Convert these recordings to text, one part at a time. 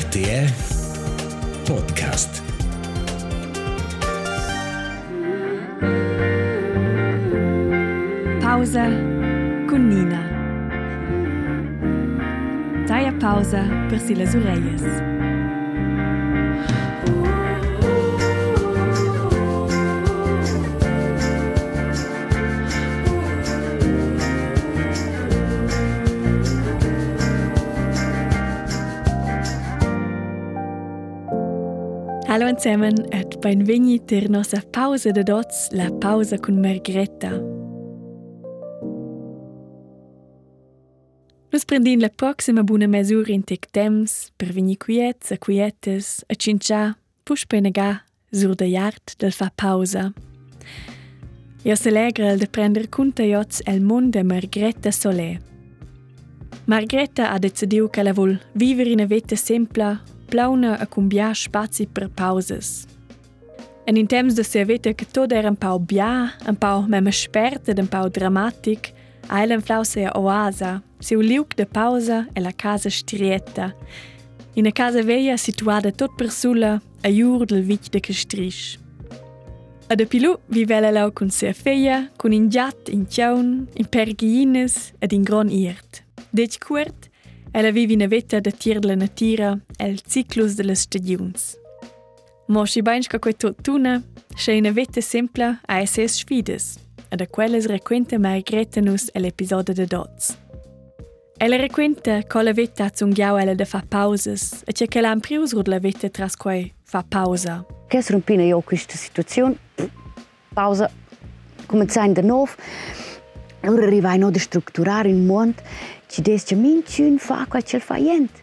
RTR Podcast. Pauza, konina. Ta je pauza, prsila z urejes. Hallo zusammen et benvegni ter nossa pausa de dots, la pausa con Margreta. Nus prendin la proxima buna mesura in tec temps per venir quiets e quietes a cincia push penega sur de yard del fa pausa. Io s'alegra de prender conta iots el mond de Margreta Solé. Margreta ha decidiu che la vol vivere in a vita sempla, plauna a cumbiar spazi per pauses. En in temps de sia vita che tot era un pau bia, un pau mema spert ed un pau dramatic, a ella flau sia oasa, siu liuk de pausa e la casa strietta. In a casa veia situada tot per sulla, a jur del vic de castrisch. A de pilu vivela lau con sia feia, con in giat, in tjaun, in pergines ed in gron irt. Dec cuert, ella vive in a vetta de tier de la natura, el ciclus de las stagiuns. Mo si bains ca quei tot tuna, sche in a vetta sempla a SS sfides, ed a quelles requenta Margreta nus l'episodio de Dots. Ella requenta co la vetta ha zungiau ella de fa pausas, e c'è che l'ha imprius la vetta tras quei fa pausa. Che rompina io questa situazione, pausa, cominciare da nuovo, ora arrivai da strutturare il mondo, ci des che minciun fa qua ce fa niente.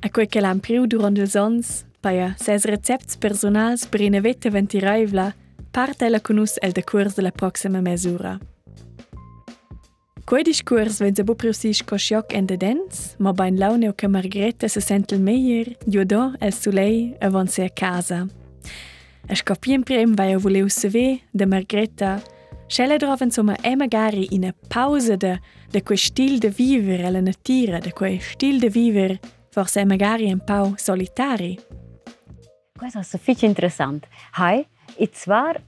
A quei che l'ha impriu durant ils ons, paia ses recepts personals per ina vetta ventiraivla, parte ella con us el decurs de la proxima mesura. Quei discurs vens a bu preusis co scioc en de dens, ma bain launeo che Margreta se sentel meier, giudo el sulei avon se a casa. A scopien prem vai a voleu seve de Margreta, Schelle drov insomma è magari in a pausa de, de quei stil de viver alla natura, de quei stil de viver forse è magari un po' solitari. Questo è fiche interessant. Hai, e zwar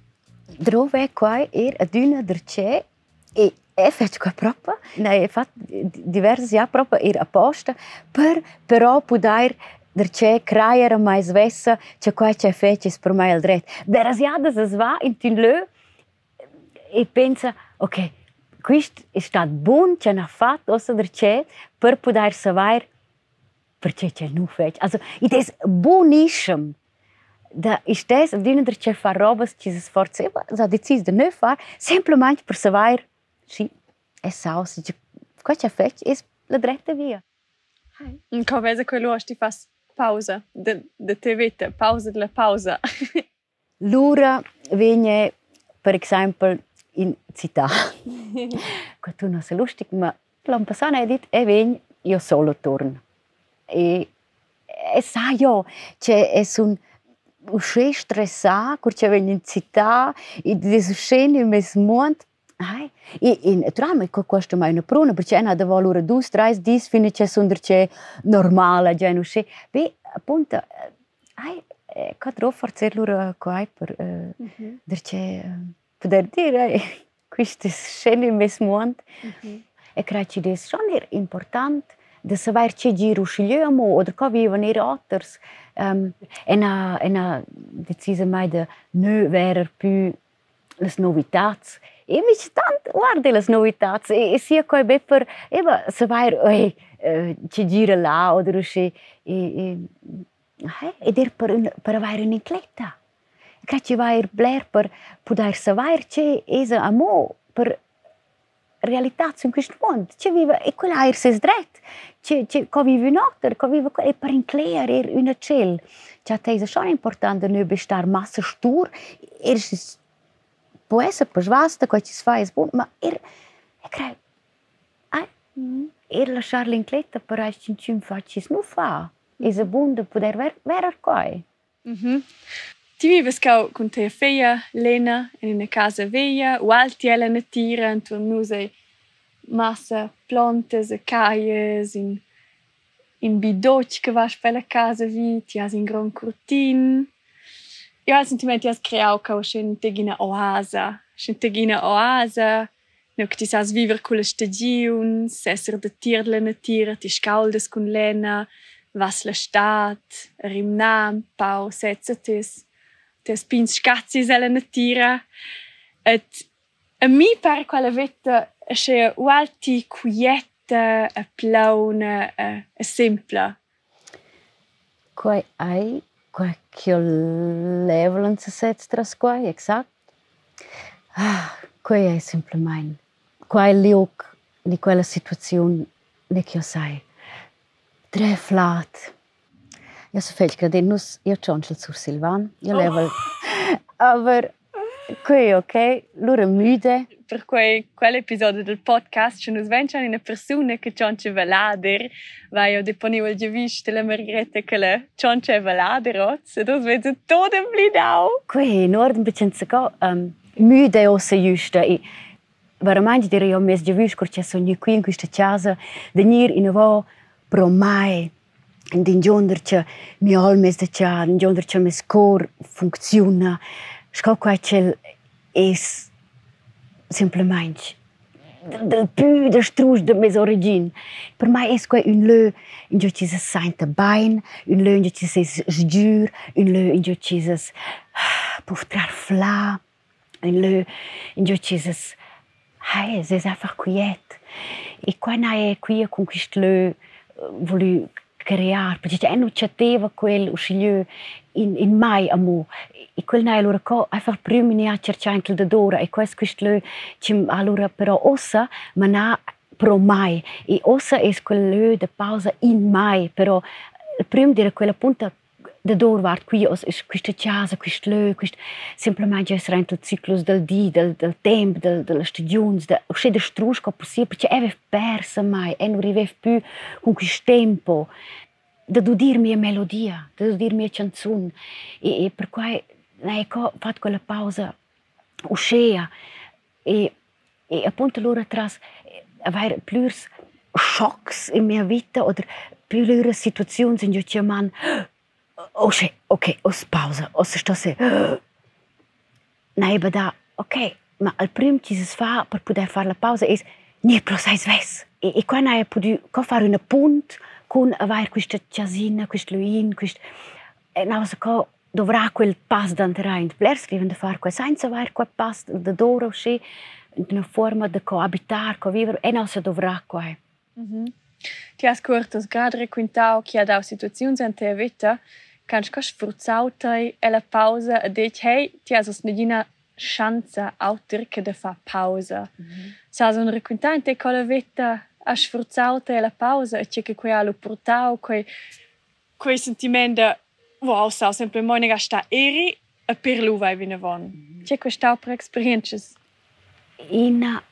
drove qua er a duna der c'è e e fece qua proprio, ne è fatto diversi anni proprio er apposta per però poter der c'è creare mais vessa c'è qua c'è fece per mai il dret. Berasiada se va in tin lö e pensa, ok, questo è stato buono, ce l'ha fatto, o se per poter sapere perché ce l'ha fatto. Also, it is buonissimo. Da ist das, wenn der Chef war, Robes, dieses Forze, so die Zeit, der nicht war, simplement per sapere, sì, è sauce, qua c'è fece, e è la dritta via. Ko veze, ko je luoš, ti fas pauza, da, da te vete, pauza della pauza. L'ora viene, per esempio, in cita. Quand on a se lustig, ma l'an passana edit e vegn io solo torn. E e sa io che es un usche stressa, kur che vegn in cita, i des usche in mes mond Aj, in, in trame, ko košta imajo napruno, preče ena da vol ura dus, trajs dis, fine če so ndrče normala, če eno še. Bi, punta, aj, e, kad rofor celura, ko aj, per, uh, e, mhm. uh -huh. drče, uh, pudertire questi sceni mesmo ant e crati des son er important. De saber che giro scigliamo o de co vivo nei rotters en a en a decise mai de nu wer les novitats. E mi ci tant les novitats. E si a coi be per e va saber oi che giro la o de er per, per. ka që vajr bler për poder saver që esa amo për realizzazione in questo mondo, c'è vive, e quella è il suo dritto, c'è, c'è, che vive un altro, che vive, e per includere una cell, c'è tesa schon importante, non bestar massa stur, er ist, può essere per svasta, che ci fa es buon, ma er, e crei, er lasciar l'incletta per es cin cin fa, ci nu fa, es a buon da poter ver, verar coi. Mhm. Ti vives cau con te feia, Lena, in una casa veia, o alti ela na tira, intorno nus massa plantes e caies, in in bidoc che vas per la casa vi, ti has in gran cortin. Io ho sentiment ti has creau ca un tegina oasa, un tegina oasa, no che ti sas viver con le stagiuns, esser de tir la natura, ti scaldes con lena, vas la stat, rimnam, pau setzetis, te spins scazzis alla natura, et a mi pare quella vetta è ualti quieta, a plauna, a, a simpla. Quai ai, quai che levelan se sets tras quai, exact. Ah, quai è semplicemente. Quai liuc di quella situazione ne che sai. Tre flat. Jaz sem večkrat in nus, je čončil sur Silvan, je level. Ampak, ko je ok, lure müde. Per cui quell'episodio del podcast ci nos venciano in persone che cionce velader, vai a deponire il gevish della Margherita che le cionce velader, oh, se tu svezi tutto blidau. Qui in no ordine picenza co, um, müde o se giusta e, i veramente direi io mes gevish kur c'è sogni qui in questa casa, venir in vo promai. D'ingonder che mi O que da cha, d'ingonder che mes cor funziona. Sco qua c'el es semplamaing del pü de strusch Para mim, é Per mai es quei un lö in jo chises sainte bain, un lö in jo chises dur, un lö in jo chises puf trar fla, un lö in jo chises hai, es es einfach quiet. E qua na e qui con quist lö volu creare, perché è non c'aveva quel uscilio in, in mai amo. E quel na allora co einfach prima ne a cercare anche da dora e questo questo cim allora però ossa ma na pro mai e ossa è quel leu de pausa in mai però prima dire quella punta de doorwaart, qui os is questa casa, quest lö, quist semplicemente es rent il ciclus del di, del, del temp, del, delle stagions, de usce de strus co possibile, perché avev persa mai, e non rivev più con quist tempo, de du dir mia e melodia, de du dir mia e canzun, e, e per quai, na ecco, fat quella pausa, uscea, e, e appunto allora tras, eh, aver plurs, Schocks in mia vita oder plüre Situationen sind ja man όχι, όχι, ως πάουζα, ως što se... Najbada, ok, ma al prim chi si sfa per poter fare la pausa è ni pro sai sves. E, e qua nai podu co fare una punt con avere questa ciasina, questa luin, questa... E nava se co dovrà quel pass d'anterà in pler scriven de fare qua senza avere quel pass de d'oro usci in una forma de coabitar, co vivere, e nava se dovrà qua. Mm -hmm. Ti ascoltas gadre quintao chi ha dato situazioni in te vita, canst co sforzau te e la pausa e dec hey, ti has nedina chance auter che de fa pausa. Sa un requintau in te cola vita a sforzau te e la pausa e che che quei alu portau, quei quei sentimento de wow, sa sempre monica sta eri e per lu vai vine von. Che quei stau per experiences. Ina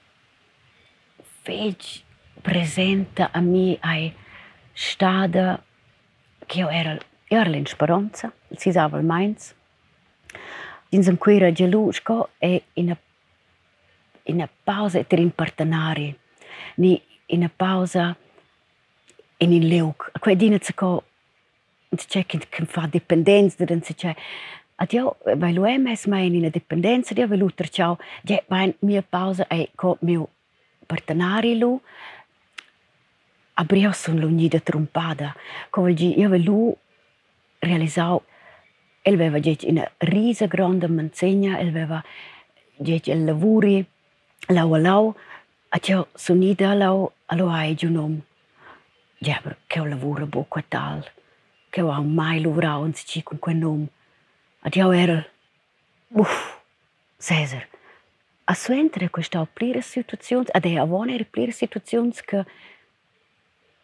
fece presente a me ai stada che io era, io era in speranza, si usava il Mainz. In un quera gelusco e in una, in pausa per impartenari, ni in una pausa in il leuk. Quei dine se co c'è che, fa dipendenza, non c'è Adio, vai lo MS mai in una dipendenza, dio veluter ciao, je vai mia pausa e co mio partenari lu abrio son lu nida trompada, co vol gi io velu realizau, el aveva già una risa grande mansegna, el aveva già il lavori, lau lau, a ciò sonida lau a lo hai giù nom. Già, che ho lavoro bo tal, che ho mai lavorato in ci con quel nom. A ciò era, uff, Cesar, a su entra questa plira situazione, ad è avon era plira situazione che,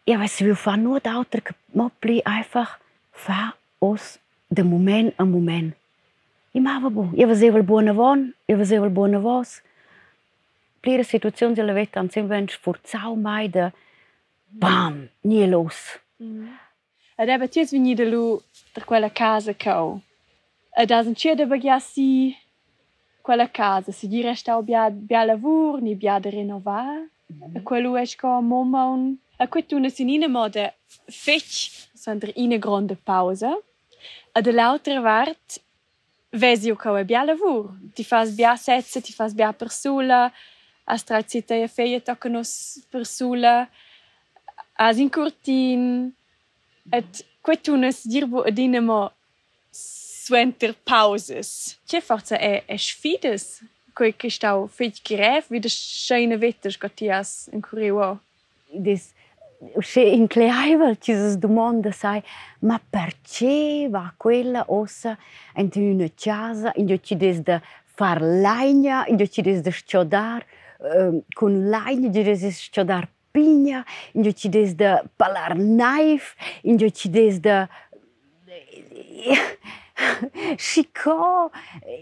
ja, weißt du, wir fahren nur da, ma pli einfach, fahr aus dem moment am moment. Ich bu, io vesevo il buon avon, io vesevo il buon avos. Plire situazioni della vita hanno sempre sforzato mai da bam, nie los. Mm. Ed è perché vieni da lui, da quella casa che ho. Ed è c'è da bagliarsi quella casa, se dire stavo bia, bia lavoro, ni bia da rinnovare. Mm. Mm-hmm. E quello è che ho momon. E ne questo non ne è in una moda fetch, sondern in una grande pausa. E dall'autra part, vesi io che è bia lavoro, ti fas bia sezza, ti fas bia persula, as tra città e feia tocca nos persula, as in cortin, et quetunas dirbo adinamo suenter pauses. Che forza è, è sfides, quei che stau feit grev, wie das schöne Wetter, gottias in Kureo. Das se increível ci si domanda sai ma perché va quella ossa in casa in cui ci des da far legna in ci des da con legna in cui des da sciodar pigna in ci des da palar knife in ci des da Chico,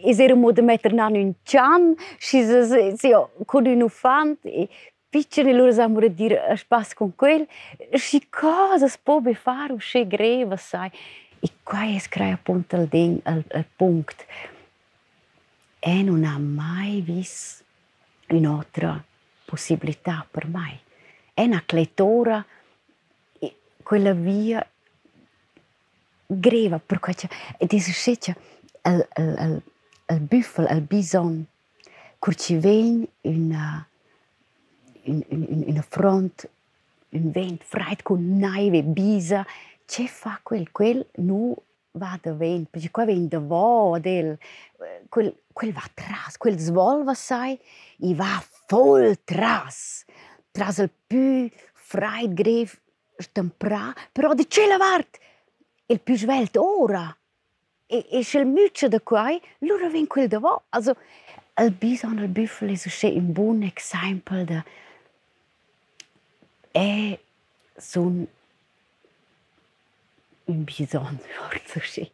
es era mo de metter nan un chan, si si con un ufant e piccere loro samura dir spas con quel, si cosa si può fare usce greva sai. E qua es crea appunto il ding, il, il punct. E non ha mai visto un'altra possibilità per me. È una cletora, quella via greva, perché c'è, e dice sceccia, il, il, il, il buffalo, il bison, che ci viene una, in, in, in front, un vent freit con neve, bisa, c'è fa quel, quel nu va da vent, perché qua vent da vo, del, quel, quel va tras, quel svolva sai, i va voll tras, tras il più freit greve, stampra, però di c'è la vart, il più svelto ora, e, e se il muccio da qua, loro ven quel da vo, also, il bison, il buffalo, è un buon esempio da, es un, un bizon, vor și.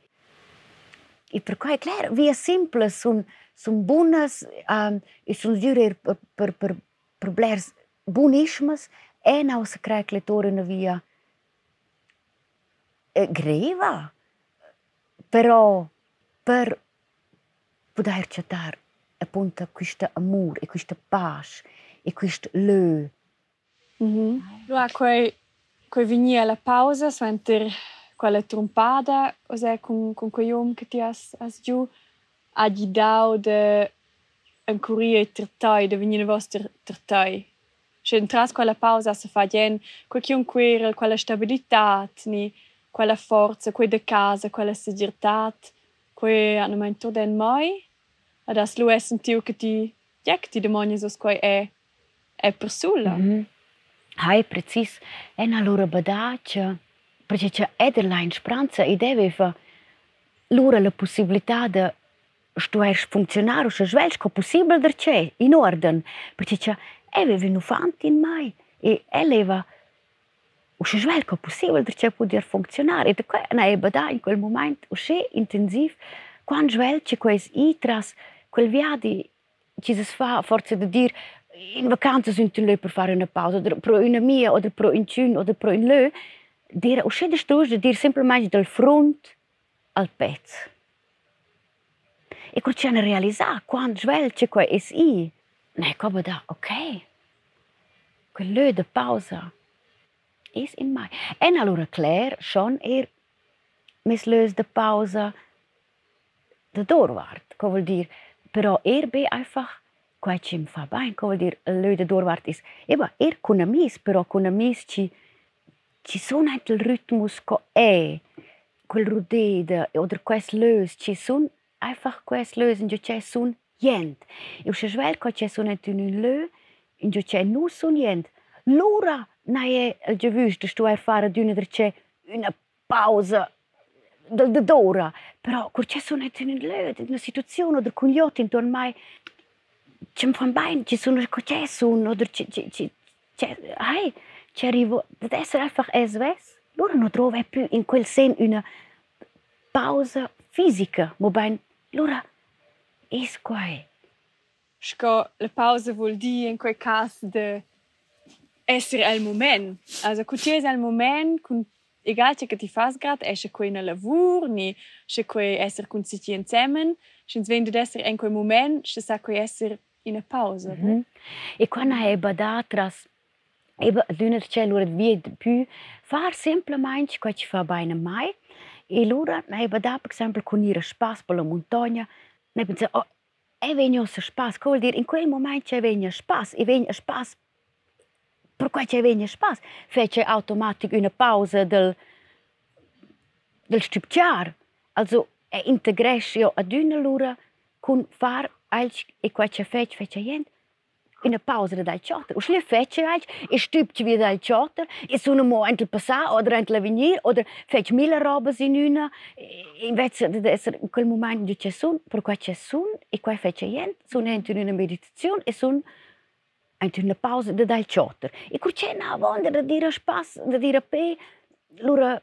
E per quai clar, via simple, sun, sun bunas, um, e sun zure per, per, per, per blers bunismas, e nau se crea che lettore una via eh, greva, però per poter accettare appunto questo amore e questa pace e questo leu Mm-hmm. Allora, quei, quei venia la pausa, sventer quella trompada, osè con, con quei om che ti has, has giù, ha gli dau de un curie trattai, de venire vostre trattai. Cioè, tras quella pausa si fa gen, quel che un querel, quella stabilità, ni, quella forza, quei de casa, quella sicurezza, quei tutto den mai, ad as lu è sentiu che ti, ja, che ti demoni sos quei è, è persula. Mm-hmm. Hai precis. En allora badacia perché c'è Ederlein Spranza ed aveva loro la possibilità di stuare funzionare se svelsco possibile der c'è in ordine. Perché c'è aveva un fanti in mai. E aveva se svelsco possibile der c'è poter funzionare e qua na e bada in quel momento usce intensiv. Quando svelce quais itras quel viadi ci si fa forse di dire in Bekannte sind die Leute für eine Pause, oder pro eine Mie, oder pro ein Tün, oder pro ein Lö. Die Ausschüttung stoßen, die simpelmente del front al pezzo. E col c'è una realizza, quando svelce qua es i, ne come da, ok, quel lö de pausa, is in mai. En allora Claire, schon er misleus de pausa de doorwaard. Dat wil dire, però er be einfach quai ci fa bene, che vuol dire l'öde dorvart is. Eba, er con amis, però con amis ci, ci sono anche il ritmo che è, quel rudede, oder quest lös, ci sono einfach quest lös, in c'è sun jent. E se svel che c'è sun anche un lö, in c'è nu sun jent. Lura, na è il giovus, sto a fare d'una c'è una pausa del d'ora, però c'è sun anche un lö, una situazione, oder con gli otti ci fanno bene, ci sono sono, oder ci, ci, ci, c'è, hey, ci arrivo, deve essere einfach SOS. Loro non trovano più in quel senso una pausa fisica, ma ben, loro è qua. Sco la pausa vuol dire in quel caso di essere al momento. Also, kun ti al moment, kun egal che ti fas grad, esce quei na lavur, ni sche quei essere kun si insieme, wenn du essere in quel moment, sche sa quei essere in mhm. e pauzë. Mm -hmm. E kona e badatras, e bë dynër që e lurët vjetë py, farë simple majnë që ka që fa bajnë maj, e lura në e bëda, për eksempel, kunire shpas, po për lë montonja, në e pëndë, oh, e venjë ose shpas, kohë dirë, në kuj moment që e venjë shpas, i venjë shpas, për kuj që e venjë shpas, fe që automatik jo, në pauzë dëllë, del shqiptar, also e integrisch ja a dünne lura kun far aq i kua që feq, feq e jend, i në pauzën e dal qatër, u shle feq e aq, i shtyp që vi dal i su në mojnë të pësa, odër e në të levinjir, odër feq mila rabës i njëna, i vetë dhe dhe sër, këllë mu majnë gjë që sun, për kua që sun, i kua feq e jend, sun e në të një në meditacion, e sun e në të në pauzën dhe dal qatër. I kur qena avon dhe dhe shpas, dhe dira pe, lura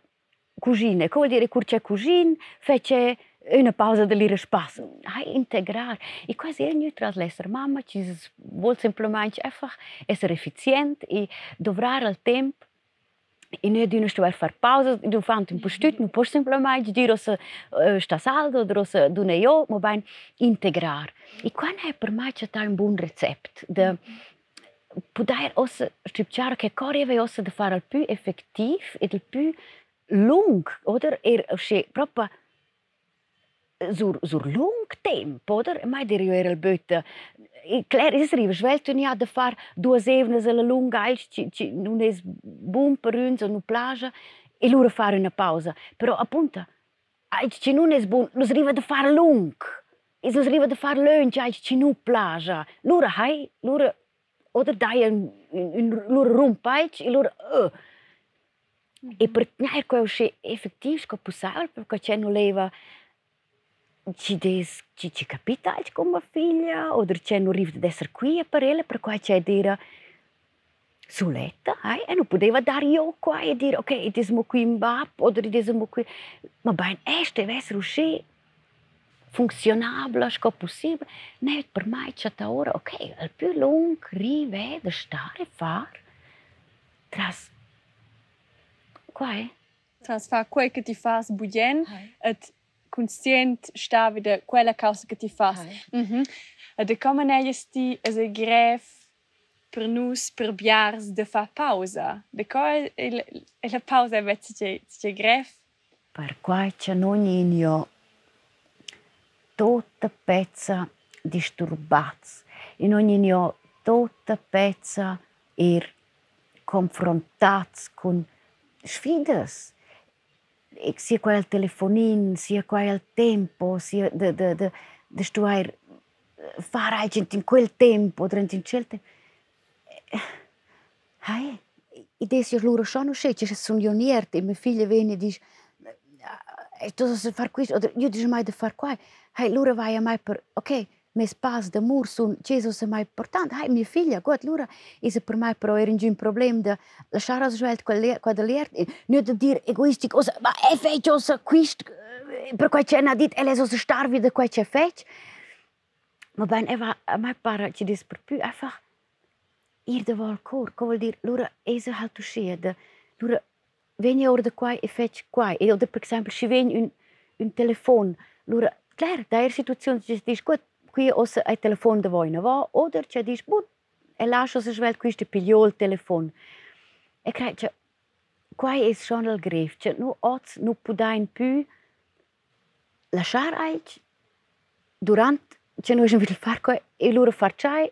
kuzhine, kol diri kur që kuzhin, feqe, una pausa de lir espaço, a integrar. E quase é neutral lesser mamma, dieses wohl simplesmente einfach ser effizient e dobrar o tempo. E não de nos tiver fazer pausas, de um fanto impostito, não pode simplesmente dizer se eh, está saldo, ou se do neio, mas bem integrar. E quando é para mais tal um bom recept de poder ossa stripciar e che correva ossa de fare il più effettiv e il più lung, oder? Er, proprio sur, sur lung timp, oder? Mai der jo era böte. Klar, es riva, schwelt un ja de da far duas evnas alla lunga alch, ci, ci nun es bun per uns, nu plaja, e lura fare una pausa. Però, appunta, alch ci nun es bun, nus riva de far lung. Es nus riva de far lung, alch ci nu plaja. Lura hai, lura, oder dai un, un, lura rump alch, e lura, uh. E mhm. per tnair quel sche effettiv sco possibile, perché c'è nu leva... des ci ci capita als come figlia o c'è non riesce ad essere qui a parere per cui c'è dire suletta eh? e non poteva dare io qua e dire ok ed siamo qui in bap o siamo qui ma ben est deve essere uscì funzionabile sco possibile ne per mai c'è ta ora ok il più lungo rivede stare far. Tras qua è tras fa quel che ti fa sbuggen et conscient sta wieder quella causa che ti fas. Mm -hmm. De come neies ti es e gref per nus per biars de fa pausa. De co e la pausa è che che gref? Per qua c'è non inio tutta pezza disturbats. In ogni inio tutta pezza er confrontats con sfidas sia quel telefonin, sia quel tempo, sia de, de, de, de stuair fare in quel tempo, durante in quel tempo. Hai, idee io loro sono sce, ci sono ionierte, e mia figlia viene e dice, e tu sai fare questo, io dico mai di fare qua. Hai, loro vai a mai per, ok, mes pas dëmurë sun qezo se ma important, haj mi filja, kot lura, ise për maj pro erin gjim problem dhe lëshara zhuelt kua dhe ljertë, një të dirë egoistik, ose ma e feq, ose kujsht, për kua që e na dit, e ose shtarvi dhe kua që feq, më bën eva, ma para që disë përpy, e fa, irë dhe valë kur, ko vëllë dirë, lura, e zë halë të shia dhe, lura, venja orë dhe kuaj e feq kuaj, jo edhe për eksempel, shivenjë un, un telefon, lura, Klar, da er situacion që ti shkot, qui ossa ai telefon da voi va oder c'è dis but e lascia se svel questo pigliò il telefon. E crei c'è qua è schon il gref c'è nu oz nu pudain più lasciar aic durant c'è nu vil far qua e loro far c'hai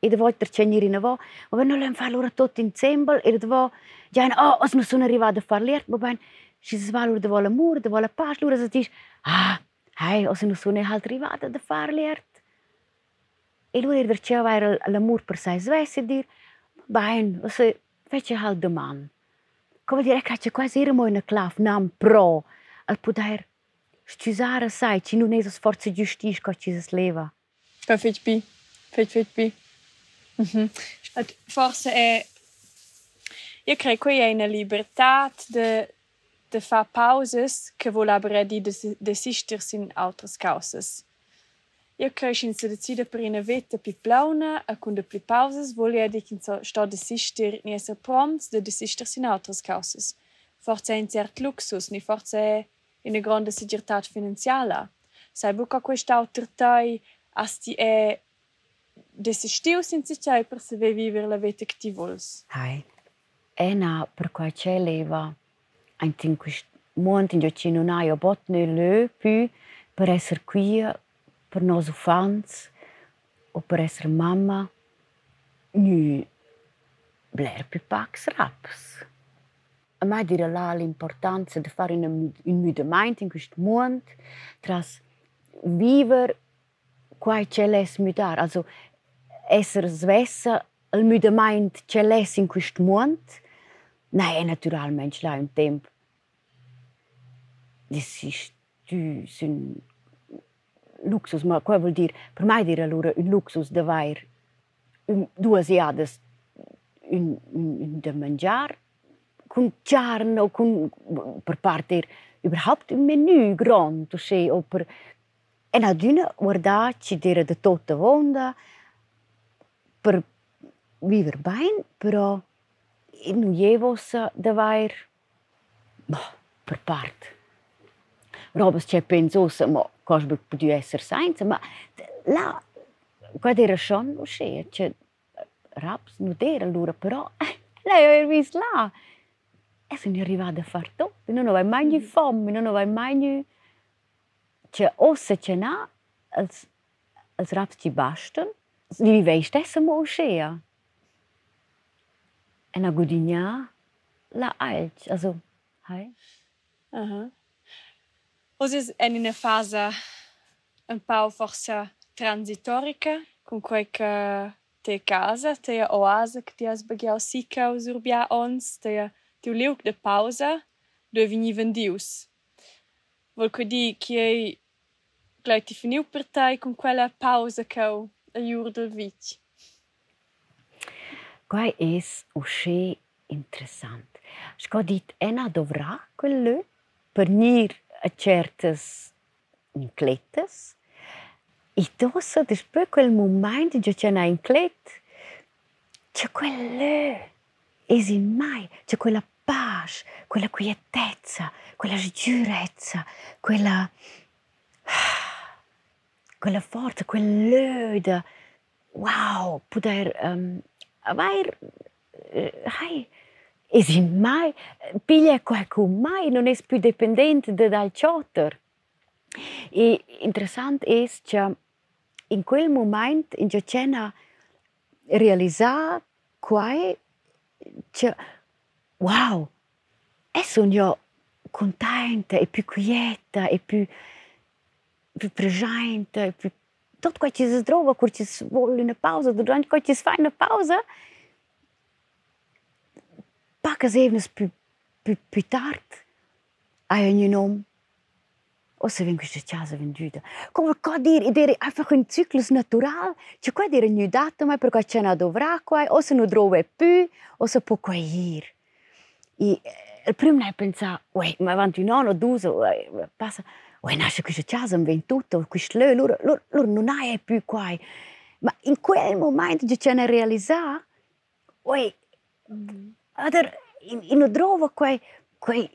e da volta c'è niri na va ma non lo far loro tutto insieme e da va già oh os nu sono arrivato a far l'ert ma ben si svalur da vola mur da vola pas loro si dice ah అసలు సునేహాలు వాట దఫార్లేర్త్ Eloer der tja waar l'amour per sa zwijse bain, als ze vetje halt de man. Kom dir ek hatje quasi ere mooie klaaf Naam pro, al daar stuzare sai, ci nu nezos forze giustis ko ci zes leva. Ka fetch pi, fetch. Mhm. Het forse è, io credo che è una libertà de de fa pausas che vola bredi desister de sin autras causas. Io crei sin se decida per ina veta pi plauna a cun de pli pausas volia di kin sto desister ni esser prompts de desister sin autras causas. Forza in cert luxus, ni forza in grande segirtat finanziala. Sai buca quest'auter tai asti e desistiu sin se per se viver la veta che ti vols. Hai. Ena per quai c'è leva anche in questo mondo in cui non hai bot ne le più per essere qui per nos fans o per essere mamma nu bler più pax raps. A mai dire là l'importanza di fare un, un mudamento in questo mondo tras vivere quai c'è les mudar, also essere svessa il mudamento c'è les in questo mondo, na è naturalmente là un tempo. Das ist tu un luxus, ma qua vuol dire, per me dire allora un luxus di avere un, due iades un, un, un da mangiare con carne o con, per parte überhaupt un menù grande, cioè, o per e na d'una guardar ci dire de tutta vonda per vivere bene, però non jevos davvero ma per parte. Robes c'è pensosa, ma cosa può essere senza, ma là, qua era schon lo c'è, c'è raps non era allora, però lei aveva visto là. E sono arrivata a fare tutto, non avevo mai mm. fame, non avevo mai Če osse če na, als, als raps ci bastan, li vei stessa mo uscea. ena godinja la alt, also, hai. Aha. Vocês é uma fase um pouco força transitórica, com que äh, te casa, te oásis que te has bagiau sica os urbia ons, te a teu de pausa, do vini vendius. Vol que di que é que ti finiu per te com quella pausa que o a jurdo vite. Vich. Quai es usce interessant. Sco dit ena dovrà quello per nir a certes inclettes e tossa después quel moment in c'è una inclet c'è quello es in mai c'è quella pace quella quietezza quella sicurezza quella quella forza, quell'öda. Wow, poter um, aver hai e si mai piglia qualcun mai non è più dipendente dal chotter. E interessant è che in quel momento in cui c'è realizzare qua che wow, e sono io contenta e più quieta e più più presente, più to такое че здорово, kur që s'volli në pauzë, do të kur që s'faj në pauzë, pak e zevnës për py, pytart, ajo një nom, ose vim kështë qazë vim gjyta. Komë ka dirë, i dirë afër në cyklus natural, që ka dirë një datëmaj për ka qena do vrakuaj, ose në drove py, ose po ka jirë. I, prima ne pensa, uè, ma vanno in nonno, d'uso, passa. E nasce questa casa, in tutto, questo lì, loro, loro, loro non è più qua. Ma in quel momento c'è una realizzazione, uè, mm. in, in trova quel, quel,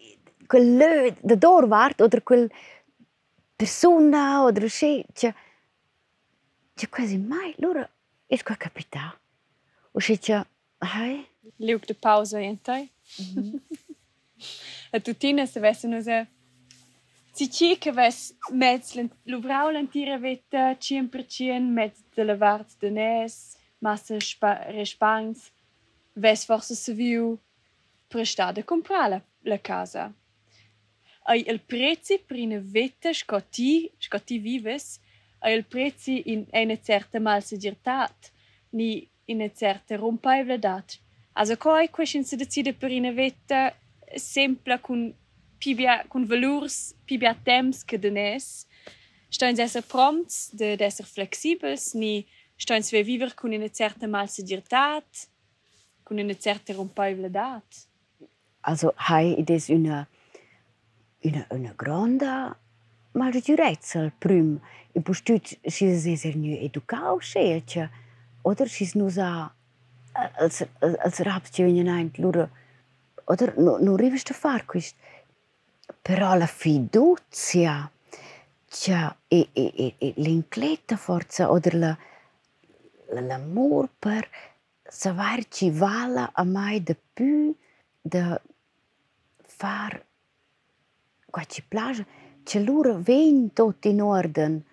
quel lì, da dove vart, o quel persona, o c'è, c'è, c'è quasi mai, loro, è qua capita. O c'è, c'è, hai? Liuk de pausa in te. Mm-hmm. Tutina se vessono se Si ci che ves mezz luvrau l'antira vetta cien per cien mezz de la vart de nes, massa respangs, ves forse se viu prestar de comprar la, la casa. Ai il prezzi per una vetta scotti, scotti vives, ai il prezzi in una certa malsegirtat, ni in una certa rompaivledat. Also coi question se decide per una vetta sempre con pibia, com valores pibia temps que denes, estão a ser prompts, de, de ser flexíveis, ni estão a viver com uma certa malseguridade, com uma certa rompabilidade. Also, hai it is una una una grande malsegurezza prim. E postut si se ser nu educau scheche, oder si nu sa als als rabstjönjen ein lura oder nur no, no riveste far quist. Però la fiducia cioè, e, e, e, e l'incletta forza o la l'amor per saper ci vala a mai de più de far qua ci piace che loro ven tot in orden.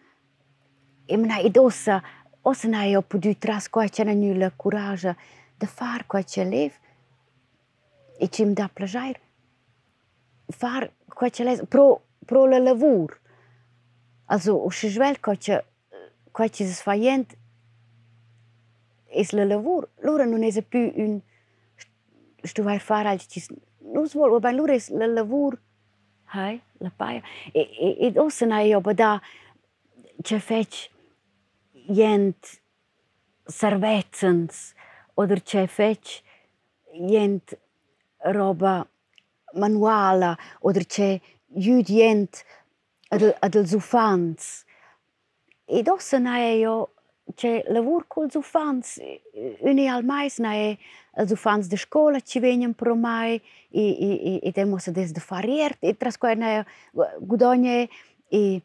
E me ed ossa ossa na io potuto tras qua c'è nulla coraggio de far qua c'è lev e ci dà piacere far quai pro pro la lavur also usche schwelt quai quai ci sfaiend es la lavur lura non es più un stu vai far al ci nus vol aber lura es la lavur hai la paia e e ed ossa na io bada ce feci? Jent servezzens oder ce feci? Jent roba manuala oder c'è judient ad, ad els ufans. Ed ossa na è io c'è lavur col ufans, uni al mais è els ufans de scola ci venien pro mai e e e e demo se des de fariert e tras qua na gudogne e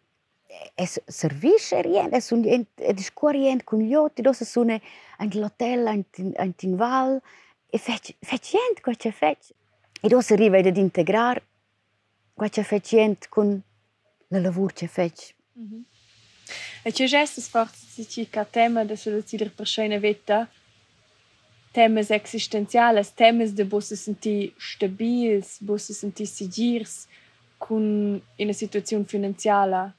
e servisce rien, es un e di scuorient con gli otti, dosa sune anche l'hotel anche in val e fec fec gent qua c'è fec. E dosa arriva ad integrar qua c'è fec gent con la lavur c'è fec. Mm -hmm. E c'è gestes forse ci ca tema de soluzione per schöne vita temas existenciales, temas de bosse senti stabils, bosse senti sigirs con una situazione finanziaria.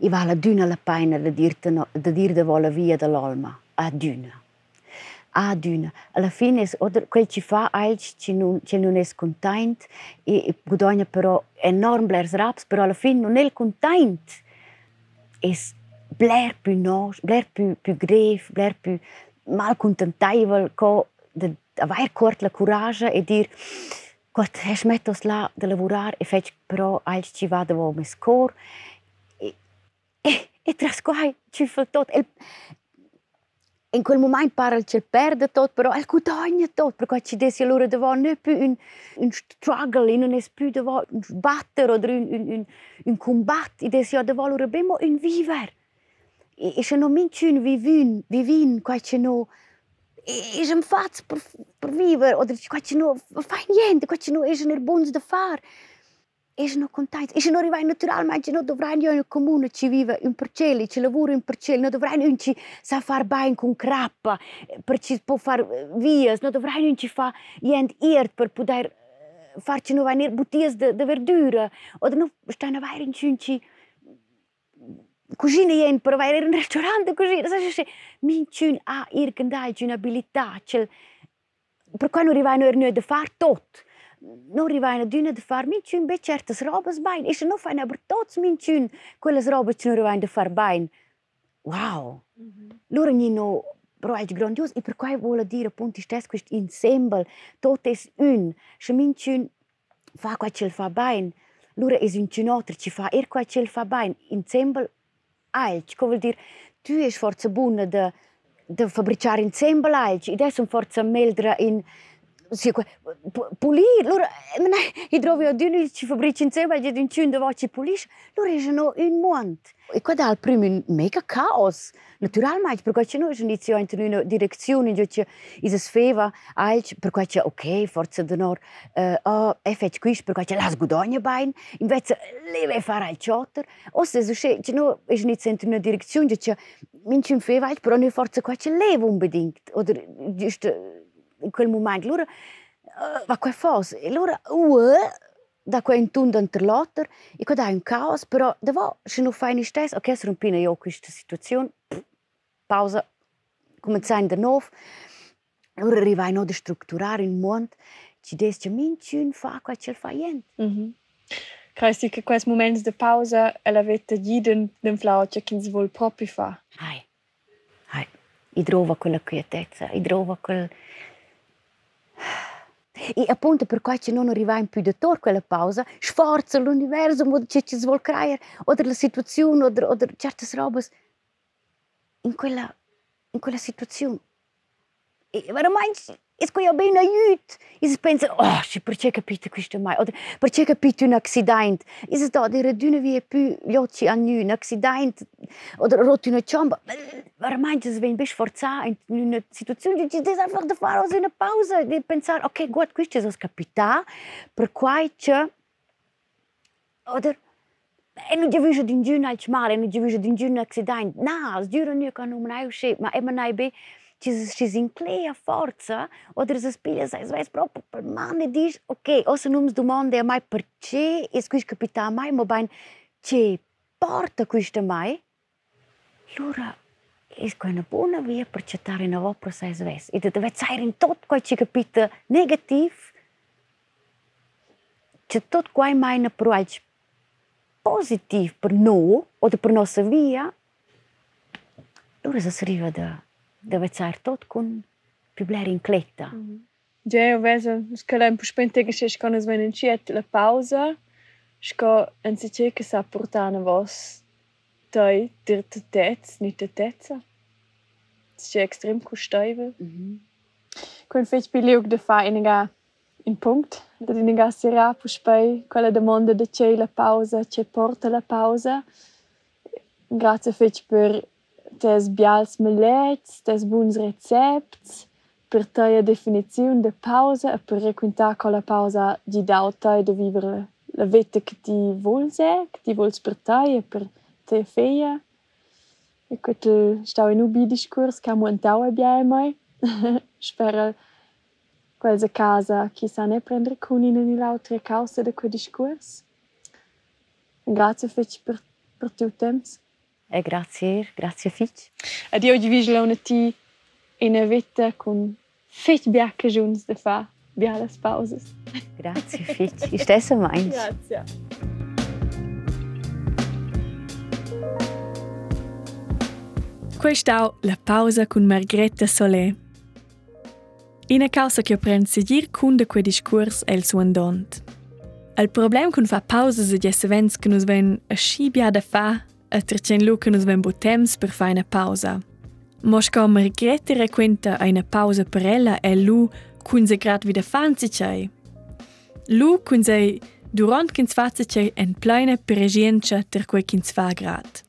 I va la duna la paina da dirte no, da dir de vola via dall'olma, a duna. A duna. Alla fine es quel ci fa ailch ci non ci es content e, guadagna però enorm blers raps, però alla fine non è content. Es bler più nos, bler più più gref, bler più mal contentaivel co de aver cort la coraggio e dir Gott, hast mettos là de lavorar e fec però ailch ci va de vo mes cor e, e, e tras ci fa. El, in quel moment pare che perde tot, però el guadagna tot, perché ci desi allora devò non più un, un struggle, non è più devò un batter o un, un, un, un combattere, desi devò allora abbiamo un viver. E, e se non minci un vivin, vivin, qua c'è no, e, e se faz per, per vivere, o qua c'è no, fa niente, qua c'è no, e se ne buons da fare. Ish në kontajt, ish në rivaj natural, ma që në të vrajnë jo në komunë vive, në përqeli, që lëvurë në përqeli, në të vrajnë në që sa far bajnë kun krapa, për që po far vijës, në të vrajnë në që fa jend irtë për pudajr far që në vajnir butijes dë, dë verdyre, o dhe në shta na vajrin që në që kuzhinë jenë për vajrin në restorant dhe kuzhinë, sa shëshe, a ir këndaj që në abilita, që për kua në rivaj në erë në far totë, nóair bhainna dúna de far minún beteartas robas bain. Is nó fain aber tots minún quellas robas nóair bhain de far bain. Wow! Mhm. Lura ni no proaig grandios e per quai vola dire appunto stes quist insembel tot es un, Și minun fa quai cel fa bain. Lura es un cinotter ci fa er quai cel fa bain. Insembel alch, co vuol dire tu es forza bunna de de fabricare insembel aici. ed sunt un forza în in sì, pulir, loro, i trovi aduni ci fabbrici insieme, gli d'un cun dove ci pulisce, loro sono un monte. E qua dal primo un mega caos, naturalmente, perché c'è noi inizio in una direzione, dove c'è is sfeva, alc, perché c'è ok, forza d'onor, uh, oh, è fatto questo, perché c'è la sgudogna bain, invece leve fare al ciotter, o se c'è, c'è noi inizio in una direzione, dove c'è minci un feva, però noi forza qua c'è leve unbedingt, oder giusto in quel momento. Loro, uh, va qua fos, e loro, uh, da qua in tunda interlotter, e qua da un caos, però devo, se non fai ni stes, ok, se rompina io questa situazione, pausa, cominciare da nuovo, loro arrivai no da strutturare il mondo, ci des che minciun fa qua ce fa niente. Mm -hmm. Cresti che questi momenti di pausa e l'avete giden den flauce che si vuol proprio fa. Hai. Hai. I trova quella quietezza, i trova quel e appunto per questo non arriva in più da tor quella pausa, sforza l'universo, o che ci vuol creare, o la situazione, o certe robe in quella, in quella situazione. E veramente Isku jo bëj në jytë. Isë pensë, oh, që për që e këpi të kështë maj, ode, për që e këpi ty në aksidajnë, isë da, dhe rëdy në vje py, lotë që janë një në aksidajnë, ode rëty në qëmbë, rëmajnë që zvenë bësh forca, në situacion që gjithë disa fërë të farë, ose në pauzë, dhe pensar, ok, god, kështë që zos kapita, për kuaj që, ode, e në gjëvishë të ngjynë alqmare, e në gjëvishë të ngjynë në na, zgjyrën një ka në më na ju ma e më na i че ще zincleia forza oder das pilha sai vai proprio per mane diz ok o se nums domande mai perché e squis capita mai mo bain che porta questa mai lura es quella buona via per chattare na vopra sai sves e deve sai in tot quai ci capita negativ че tot quai mai na proalci pozitiv per no, o de per nossa via, deve estar todo com più rincletta. Mm. Ja, eu vejo que lá em Puspente que se quando eles vêm chiet la pausa, sco en se che sa portana vos toi dir te tetz, ni te tetza. Das ist extrem kosteuwe. Mhm. Kun fech bilog de fa iniga in punct, da iniga sera puspei, quella domanda de che la pausa, che porta la pausa. Grazie fech per tes bials melets, tes buns recepts, per tăia definiziun de pausa e per requintar con la pausa di dau tăia de vivere la vita che ti vols e, che ti vols per tăia, per te feia. E questo stau in ubi discurs che amo antau e bia mai. Spero quella casa chi ne prendere con in l'altra causa de quel discurs. Grazie feci per, per tuo tempo e grazie, grazie fich. Ad oggi vi una ti in a vita con fich biacche giuns de fa, bia las pauses. Grazie fich, ich stesse meins. Grazie. Questa è la pausa con Margherita Solé. Ina causa che prend seguir cun de quei discurs el suan dont. Il problem cun fa pausa se gessevens che nus ven a scibia da fa a tercen lu che nos ven bo temps per fare una pausa. Mosca Margrethe requenta a una pausa per ella e lu cun se grad wieder fanzi cei. Lu cun se durant kins fazza cei en pleine peregienza ter quei kins fa grad.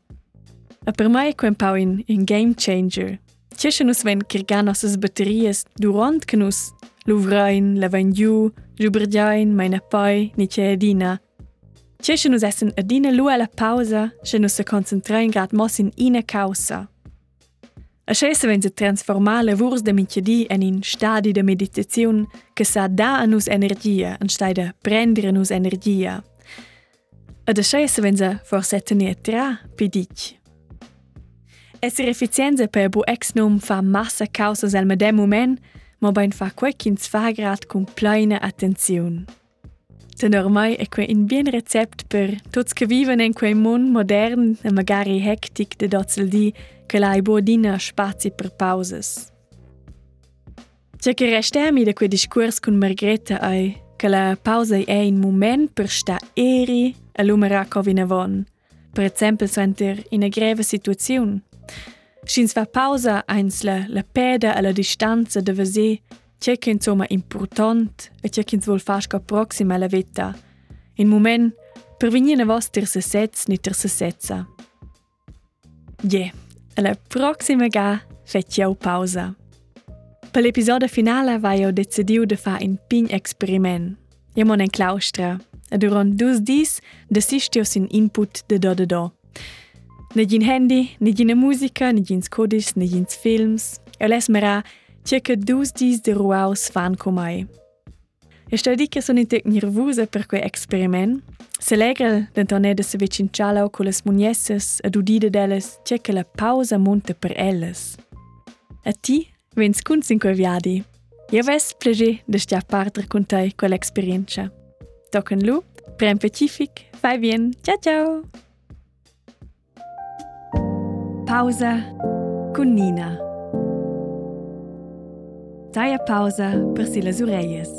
A per mai quem pau in, in game changer. Cesce nus ven kirgan nossas batterias durant que nus luvrain, lavan giu, jubergiain, meine poi, ni ce edina, C'è che nus essen adina lu alla pausa, che nus se concentrain grad mos in ina causa. A che se ven se transformar lavurs de minchedi en in stadi de meditazione che sa da a nus energia, an stai de prendere nus energia. Ad a che se ven se forse tenir tra pidic. Esser efficienza per bu ex num fa massa causas al medem moment, ma ben fa quei kins fa grad con pleina attenzione. Den ormai e quei in bien Rezept per tots che viven en quei mon modern e magari hectic de dozel di che la bodina spazi per pauses. Tja che restemi de quei discurs cun Margreta ei, che la pausa è in moment per sta eri e l'umera covin avon. Per esempio, sentir in a greve situazione. Schins va pausa einsle la peda alla distanza de vesir c'è che insomma important e c'è che vuol fare sco prossima alla vita. In moment per venire a vos ter se sets ni ter se setza. Yeah, alla prossima ga facciamo pausa. Per l'episodio finale vai io decidiu de fa un pin experiment. Io mon en claustra e durant dus dis desistios in input de do de do. Ne gin handy, ne gin musica, ne gin codis, ne gin films. E les mera circa dus dis de ruaus fan comai. E sto di che sono in tec nervosa per quel experiment. Se legel d'entorne de se vecincialo con les muniesses ad udide d'elles circa la pausa monta per elles. A ti vens cunz in quel viadi. Io ves plege de stia parter con te quell'esperienza. Tocken lu, prem pacific, fai bien, ciao ciao! Pausa con Nina. Taia Pausa, Priscila Zureias.